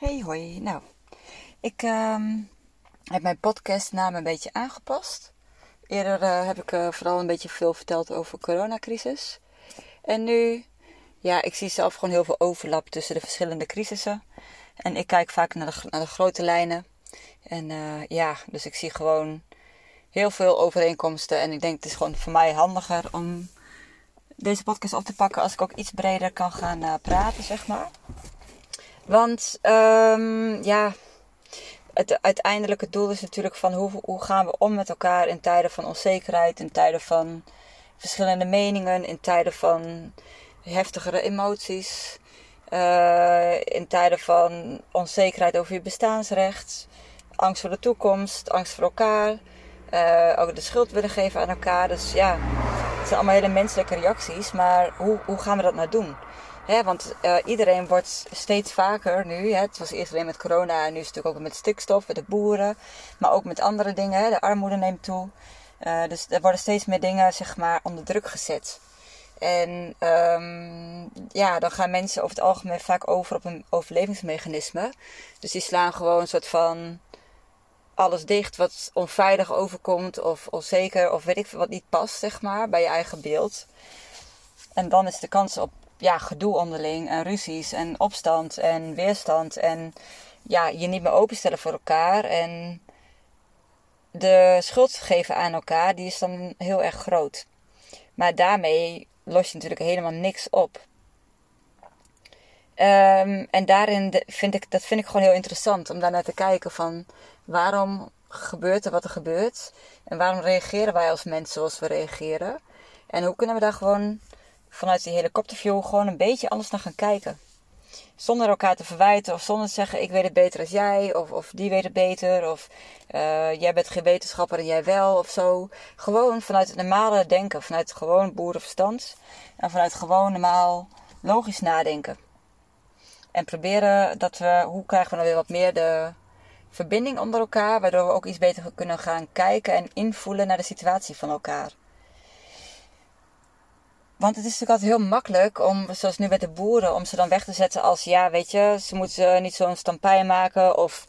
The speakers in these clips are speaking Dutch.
Hey hoi. Nou, ik ehm, heb mijn podcastnaam een beetje aangepast. Eerder eh, heb ik uh, vooral een beetje veel verteld over de coronacrisis. En nu, ja, ik zie zelf gewoon heel veel overlap tussen de verschillende crisissen. En ik kijk vaak naar de, naar de grote lijnen. En uh, ja, dus ik zie gewoon heel veel overeenkomsten. En ik denk het is gewoon voor mij handiger om deze podcast op te pakken als ik ook iets breder kan gaan praten, zeg maar. Want um, ja, het uiteindelijke doel is natuurlijk van hoe, hoe gaan we om met elkaar in tijden van onzekerheid, in tijden van verschillende meningen, in tijden van heftigere emoties, uh, in tijden van onzekerheid over je bestaansrecht, angst voor de toekomst, angst voor elkaar, uh, ook de schuld willen geven aan elkaar. Dus ja, het zijn allemaal hele menselijke reacties, maar hoe, hoe gaan we dat nou doen? Want uh, iedereen wordt steeds vaker nu. Hè, het was eerst alleen met corona en nu is het natuurlijk ook met stikstof, met de boeren. Maar ook met andere dingen. Hè, de armoede neemt toe. Uh, dus er worden steeds meer dingen zeg maar, onder druk gezet. En um, ja, dan gaan mensen over het algemeen vaak over op een overlevingsmechanisme. Dus die slaan gewoon een soort van alles dicht wat onveilig overkomt of onzeker of weet ik wat niet past, zeg maar, bij je eigen beeld. En dan is de kans op ja, gedoe onderling en ruzies en opstand en weerstand en ja, je niet meer openstellen voor elkaar en de schuld geven aan elkaar, die is dan heel erg groot. Maar daarmee los je natuurlijk helemaal niks op. Um, en daarin vind ik, dat vind ik gewoon heel interessant om daar naar te kijken van waarom gebeurt er wat er gebeurt en waarom reageren wij als mensen zoals we reageren en hoe kunnen we daar gewoon vanuit die helikopterview gewoon een beetje anders naar gaan kijken. Zonder elkaar te verwijten of zonder te zeggen ik weet het beter als jij of, of die weet het beter of uh, jij bent geen wetenschapper en jij wel of zo. Gewoon vanuit het normale denken, vanuit gewoon boerenverstand en vanuit gewoon normaal logisch nadenken. En proberen dat we, hoe krijgen we nou weer wat meer de verbinding onder elkaar, waardoor we ook iets beter kunnen gaan kijken en invoelen naar de situatie van elkaar. Want het is natuurlijk altijd heel makkelijk om, zoals nu met de boeren, om ze dan weg te zetten als ja, weet je, ze moeten niet zo'n stampij maken of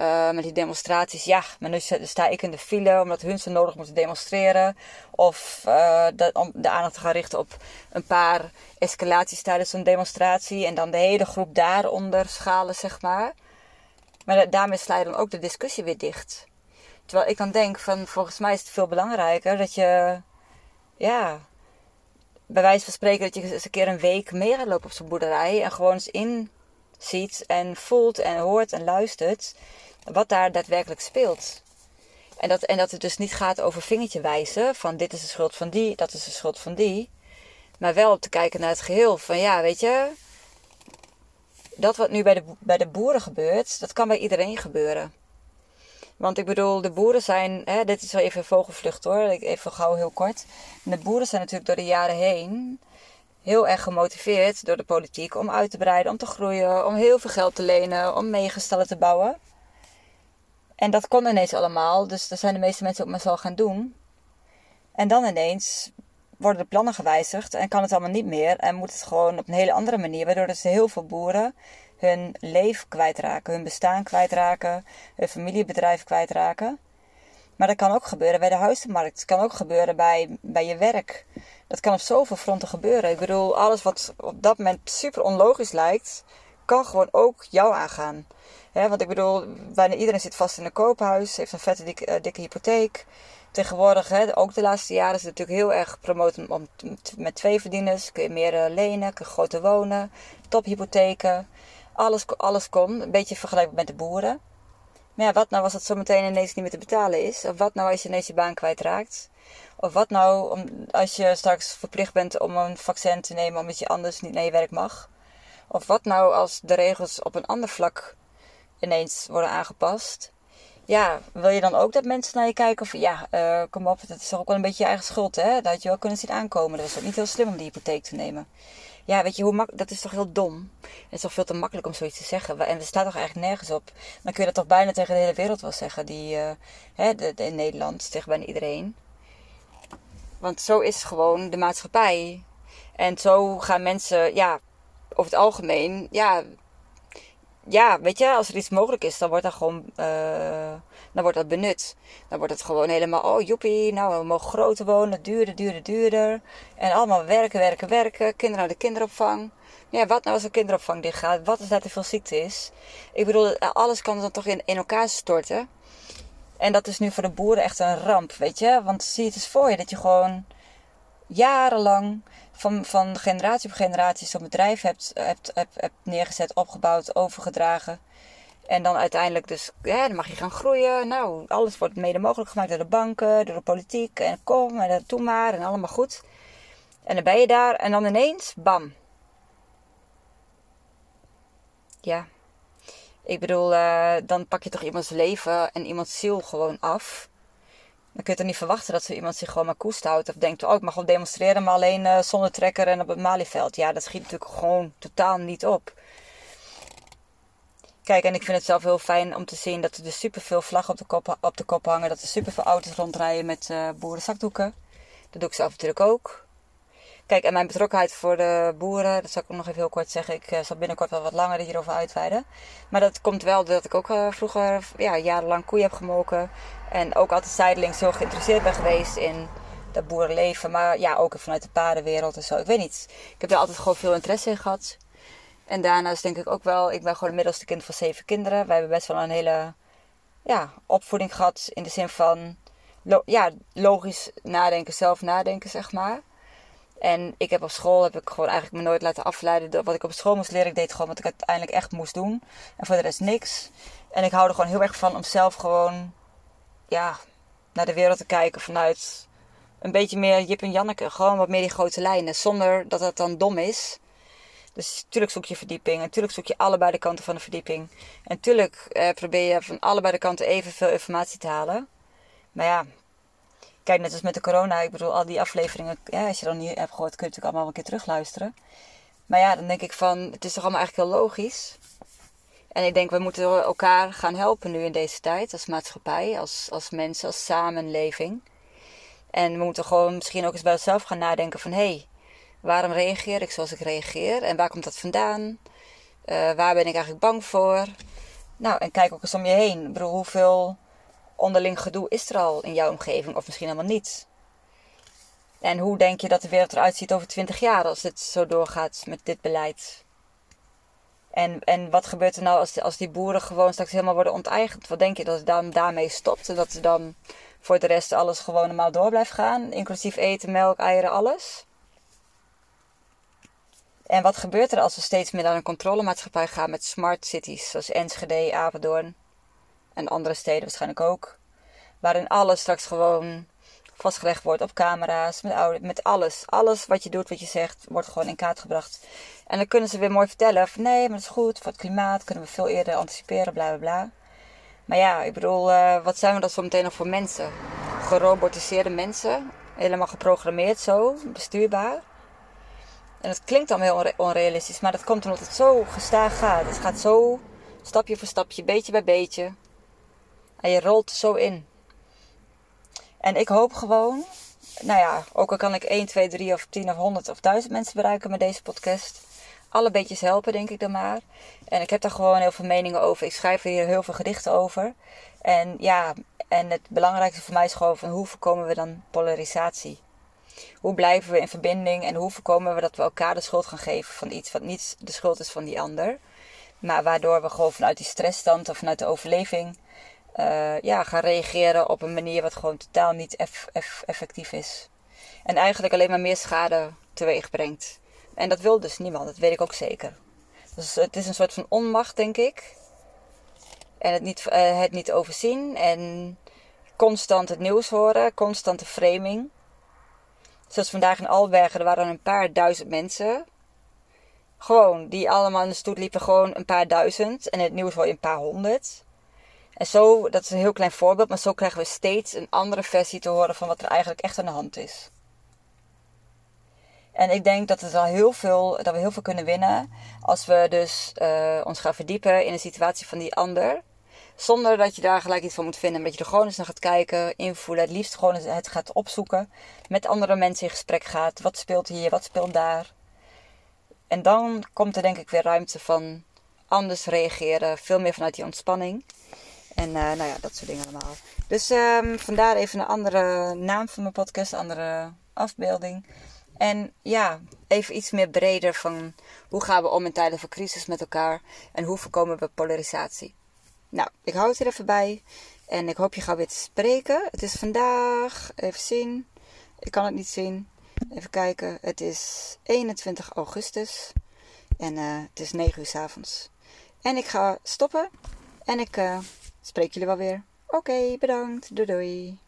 uh, met die demonstraties. Ja, maar nu sta ik in de file omdat hun zo nodig moeten demonstreren. Of uh, de, om de aandacht te gaan richten op een paar escalaties tijdens een demonstratie en dan de hele groep daaronder schalen, zeg maar. Maar daarmee sla je dan ook de discussie weer dicht. Terwijl ik dan denk van volgens mij is het veel belangrijker dat je ja, bij wijze van spreken dat je eens een keer een week mee gaat lopen op zo'n boerderij. En gewoon eens inziet en voelt en hoort en luistert wat daar daadwerkelijk speelt. En dat, en dat het dus niet gaat over vingertje wijzen van dit is de schuld van die, dat is de schuld van die. Maar wel op te kijken naar het geheel. Van ja, weet je, dat wat nu bij de, bij de boeren gebeurt, dat kan bij iedereen gebeuren. Want ik bedoel, de boeren zijn, hè, dit is wel even vogelvlucht hoor, even gauw heel kort. De boeren zijn natuurlijk door de jaren heen heel erg gemotiveerd door de politiek om uit te breiden, om te groeien, om heel veel geld te lenen, om meegestallen te bouwen. En dat kon ineens allemaal, dus daar zijn de meeste mensen ook maar zo gaan doen. En dan ineens worden de plannen gewijzigd en kan het allemaal niet meer en moet het gewoon op een hele andere manier, waardoor dus heel veel boeren hun leven kwijtraken, hun bestaan kwijtraken, hun familiebedrijf kwijtraken. Maar dat kan ook gebeuren bij de huizenmarkt. Het kan ook gebeuren bij, bij je werk. Dat kan op zoveel fronten gebeuren. Ik bedoel, alles wat op dat moment super onlogisch lijkt, kan gewoon ook jou aangaan. want ik bedoel, bijna iedereen zit vast in een koophuis, heeft een vette dikke, uh, dikke hypotheek. Tegenwoordig, ook de laatste jaren, is het natuurlijk heel erg promoten om met twee verdieners. Kun je meer uh, lenen, kun je groter wonen, tophypotheken alles, alles kon. Een beetje vergelijkbaar met de boeren. Maar ja, wat nou als het zometeen ineens niet meer te betalen is? Of wat nou als je ineens je baan kwijtraakt? Of wat nou om, als je straks verplicht bent om een vaccin te nemen omdat je anders niet naar je werk mag? Of wat nou als de regels op een ander vlak ineens worden aangepast? Ja, wil je dan ook dat mensen naar je kijken? Of ja, uh, kom op, dat is toch ook wel een beetje je eigen schuld, hè? Dat had je wel kunnen zien aankomen. Dat was ook niet heel slim om die hypotheek te nemen. Ja, weet je, hoe mak dat is toch heel dom? Het is toch veel te makkelijk om zoiets te zeggen. En er staat toch eigenlijk nergens op. Dan kun je dat toch bijna tegen de hele wereld wel zeggen. Die, uh, hè, de, in Nederland, tegen bijna iedereen. Want zo is gewoon de maatschappij. En zo gaan mensen, ja, over het algemeen, ja, ja, weet je, als er iets mogelijk is, dan wordt dat gewoon uh, dan wordt dat benut. Dan wordt het gewoon helemaal, oh joepie, nou we mogen groter wonen, duurder, duurder, duurder. En allemaal werken, werken, werken. Kinderen naar de kinderopvang. Ja, wat nou als de kinderopvang dicht gaat? Wat als daar te veel ziekte is? Ik bedoel, alles kan dan toch in, in elkaar storten. En dat is nu voor de boeren echt een ramp, weet je. Want zie het eens voor je dat je gewoon jarenlang van, van generatie op generatie zo'n bedrijf hebt, hebt, hebt, hebt neergezet, opgebouwd, overgedragen. En dan uiteindelijk dus, dan mag je gaan groeien. Nou, alles wordt mede mogelijk gemaakt door de banken, door de politiek. En kom, en doe maar, en allemaal goed. En dan ben je daar en dan ineens, bam. Ja. Ik bedoel, uh, dan pak je toch iemands leven en iemands ziel gewoon af. Dan kun je toch niet verwachten dat zo iemand zich gewoon maar koest houdt. Of denkt, oh ik mag wel demonstreren, maar alleen uh, zonder trekker en op het Malieveld. Ja, dat schiet natuurlijk gewoon totaal niet op. Kijk, en ik vind het zelf heel fijn om te zien dat er dus superveel vlaggen op de kop, op de kop hangen. Dat er superveel auto's rondrijden met uh, boerenzakdoeken. Dat doe ik zelf natuurlijk ook. Kijk, en mijn betrokkenheid voor de boeren, dat zal ik nog even heel kort zeggen. Ik uh, zal binnenkort wel wat langer hierover uitweiden. Maar dat komt wel doordat ik ook uh, vroeger ja, jarenlang koeien heb gemolken. En ook altijd zijdelings heel geïnteresseerd ben geweest in dat boerenleven. Maar ja, ook vanuit de paardenwereld en zo. Ik weet niet. Ik heb er altijd gewoon veel interesse in gehad. En daarnaast denk ik ook wel, ik ben gewoon het middelste kind van zeven kinderen. Wij hebben best wel een hele ja, opvoeding gehad in de zin van ja, logisch nadenken, zelf nadenken, zeg maar. En ik heb op school heb ik gewoon eigenlijk me nooit laten afleiden door wat ik op school moest leren. Ik deed gewoon wat ik uiteindelijk echt moest doen. En voor de rest niks. En ik hou er gewoon heel erg van om zelf gewoon ja, naar de wereld te kijken vanuit een beetje meer Jip en Janneke. Gewoon wat meer die grote lijnen. Zonder dat het dan dom is. Dus natuurlijk zoek je verdieping. En natuurlijk zoek je allebei de kanten van de verdieping. En natuurlijk eh, probeer je van allebei de kanten evenveel informatie te halen. Maar ja, kijk, net als met de corona. Ik bedoel, al die afleveringen, als je dan niet hebt gehoord, kun je natuurlijk allemaal een keer terugluisteren. Maar ja, dan denk ik van, het is toch allemaal eigenlijk heel logisch. En ik denk, we moeten elkaar gaan helpen nu in deze tijd. Als maatschappij, als, als mensen, als samenleving. En we moeten gewoon misschien ook eens bij onszelf gaan nadenken van... Hé, hey, waarom reageer ik zoals ik reageer? En waar komt dat vandaan? Uh, waar ben ik eigenlijk bang voor? Nou, en kijk ook eens om je heen. Ik bedoel, hoeveel onderling gedoe is er al in jouw omgeving? Of misschien helemaal niet. En hoe denk je dat de wereld eruit ziet over 20 jaar als het zo doorgaat met dit beleid? En, en wat gebeurt er nou als, als die boeren gewoon straks helemaal worden onteigend? Wat denk je dat het dan daarmee stopt? En dat ze dan voor de rest alles gewoon normaal door blijft gaan? Inclusief eten, melk, eieren, alles? En wat gebeurt er als we steeds meer naar een controlemaatschappij gaan met smart cities zoals Enschede, Apeldoorn en andere steden waarschijnlijk ook? Waarin alles straks gewoon vastgelegd wordt op camera's, met, oude, met alles. Alles wat je doet, wat je zegt, wordt gewoon in kaart gebracht. En dan kunnen ze weer mooi vertellen van nee, maar dat is goed, voor het klimaat kunnen we veel eerder anticiperen, bla bla bla. Maar ja, ik bedoel, uh, wat zijn we dan zo meteen nog voor mensen? Gerobotiseerde mensen, helemaal geprogrammeerd zo, bestuurbaar. En het klinkt dan heel onrealistisch, maar dat komt omdat het zo gestaag gaat. Het gaat zo stapje voor stapje, beetje bij beetje. En je rolt zo in. En ik hoop gewoon, nou ja, ook al kan ik 1, 2, 3 of 10 of 100 of 1000 mensen bereiken met deze podcast. Alle beetjes helpen, denk ik dan maar. En ik heb daar gewoon heel veel meningen over. Ik schrijf hier heel veel gedichten over. En ja, en het belangrijkste voor mij is gewoon van hoe voorkomen we dan polarisatie? Hoe blijven we in verbinding en hoe voorkomen we dat we elkaar de schuld gaan geven van iets wat niet de schuld is van die ander? Maar waardoor we gewoon vanuit die stressstand of vanuit de overleving uh, ja, gaan reageren op een manier wat gewoon totaal niet effectief is. En eigenlijk alleen maar meer schade teweeg brengt. En dat wil dus niemand, dat weet ik ook zeker. Dus het is een soort van onmacht, denk ik. En het niet, uh, het niet overzien en constant het nieuws horen, constante framing. Zoals vandaag in Albergen, er waren een paar duizend mensen. Gewoon, die allemaal in de stoet liepen, gewoon een paar duizend. En het nieuws hoor je een paar honderd. En zo, dat is een heel klein voorbeeld, maar zo krijgen we steeds een andere versie te horen van wat er eigenlijk echt aan de hand is. En ik denk dat, het al heel veel, dat we heel veel kunnen winnen als we dus uh, ons gaan verdiepen in de situatie van die ander. Zonder dat je daar gelijk iets van moet vinden. Maar dat je er gewoon eens naar gaat kijken, invoelen. Het liefst gewoon het gaat opzoeken. Met andere mensen in gesprek gaat. Wat speelt hier, wat speelt daar. En dan komt er denk ik weer ruimte van anders reageren. Veel meer vanuit die ontspanning. En nou ja, dat soort dingen allemaal. Dus um, vandaar even een andere naam van mijn podcast, een andere afbeelding. En ja, even iets meer breder van hoe gaan we om in tijden van crisis met elkaar en hoe voorkomen we polarisatie. Nou, ik hou het er even bij en ik hoop je gauw weer spreken. Het is vandaag, even zien, ik kan het niet zien. Even kijken, het is 21 augustus en uh, het is 9 uur s avonds. En ik ga stoppen en ik uh, spreek jullie wel weer. Oké, bedankt. Doei doei.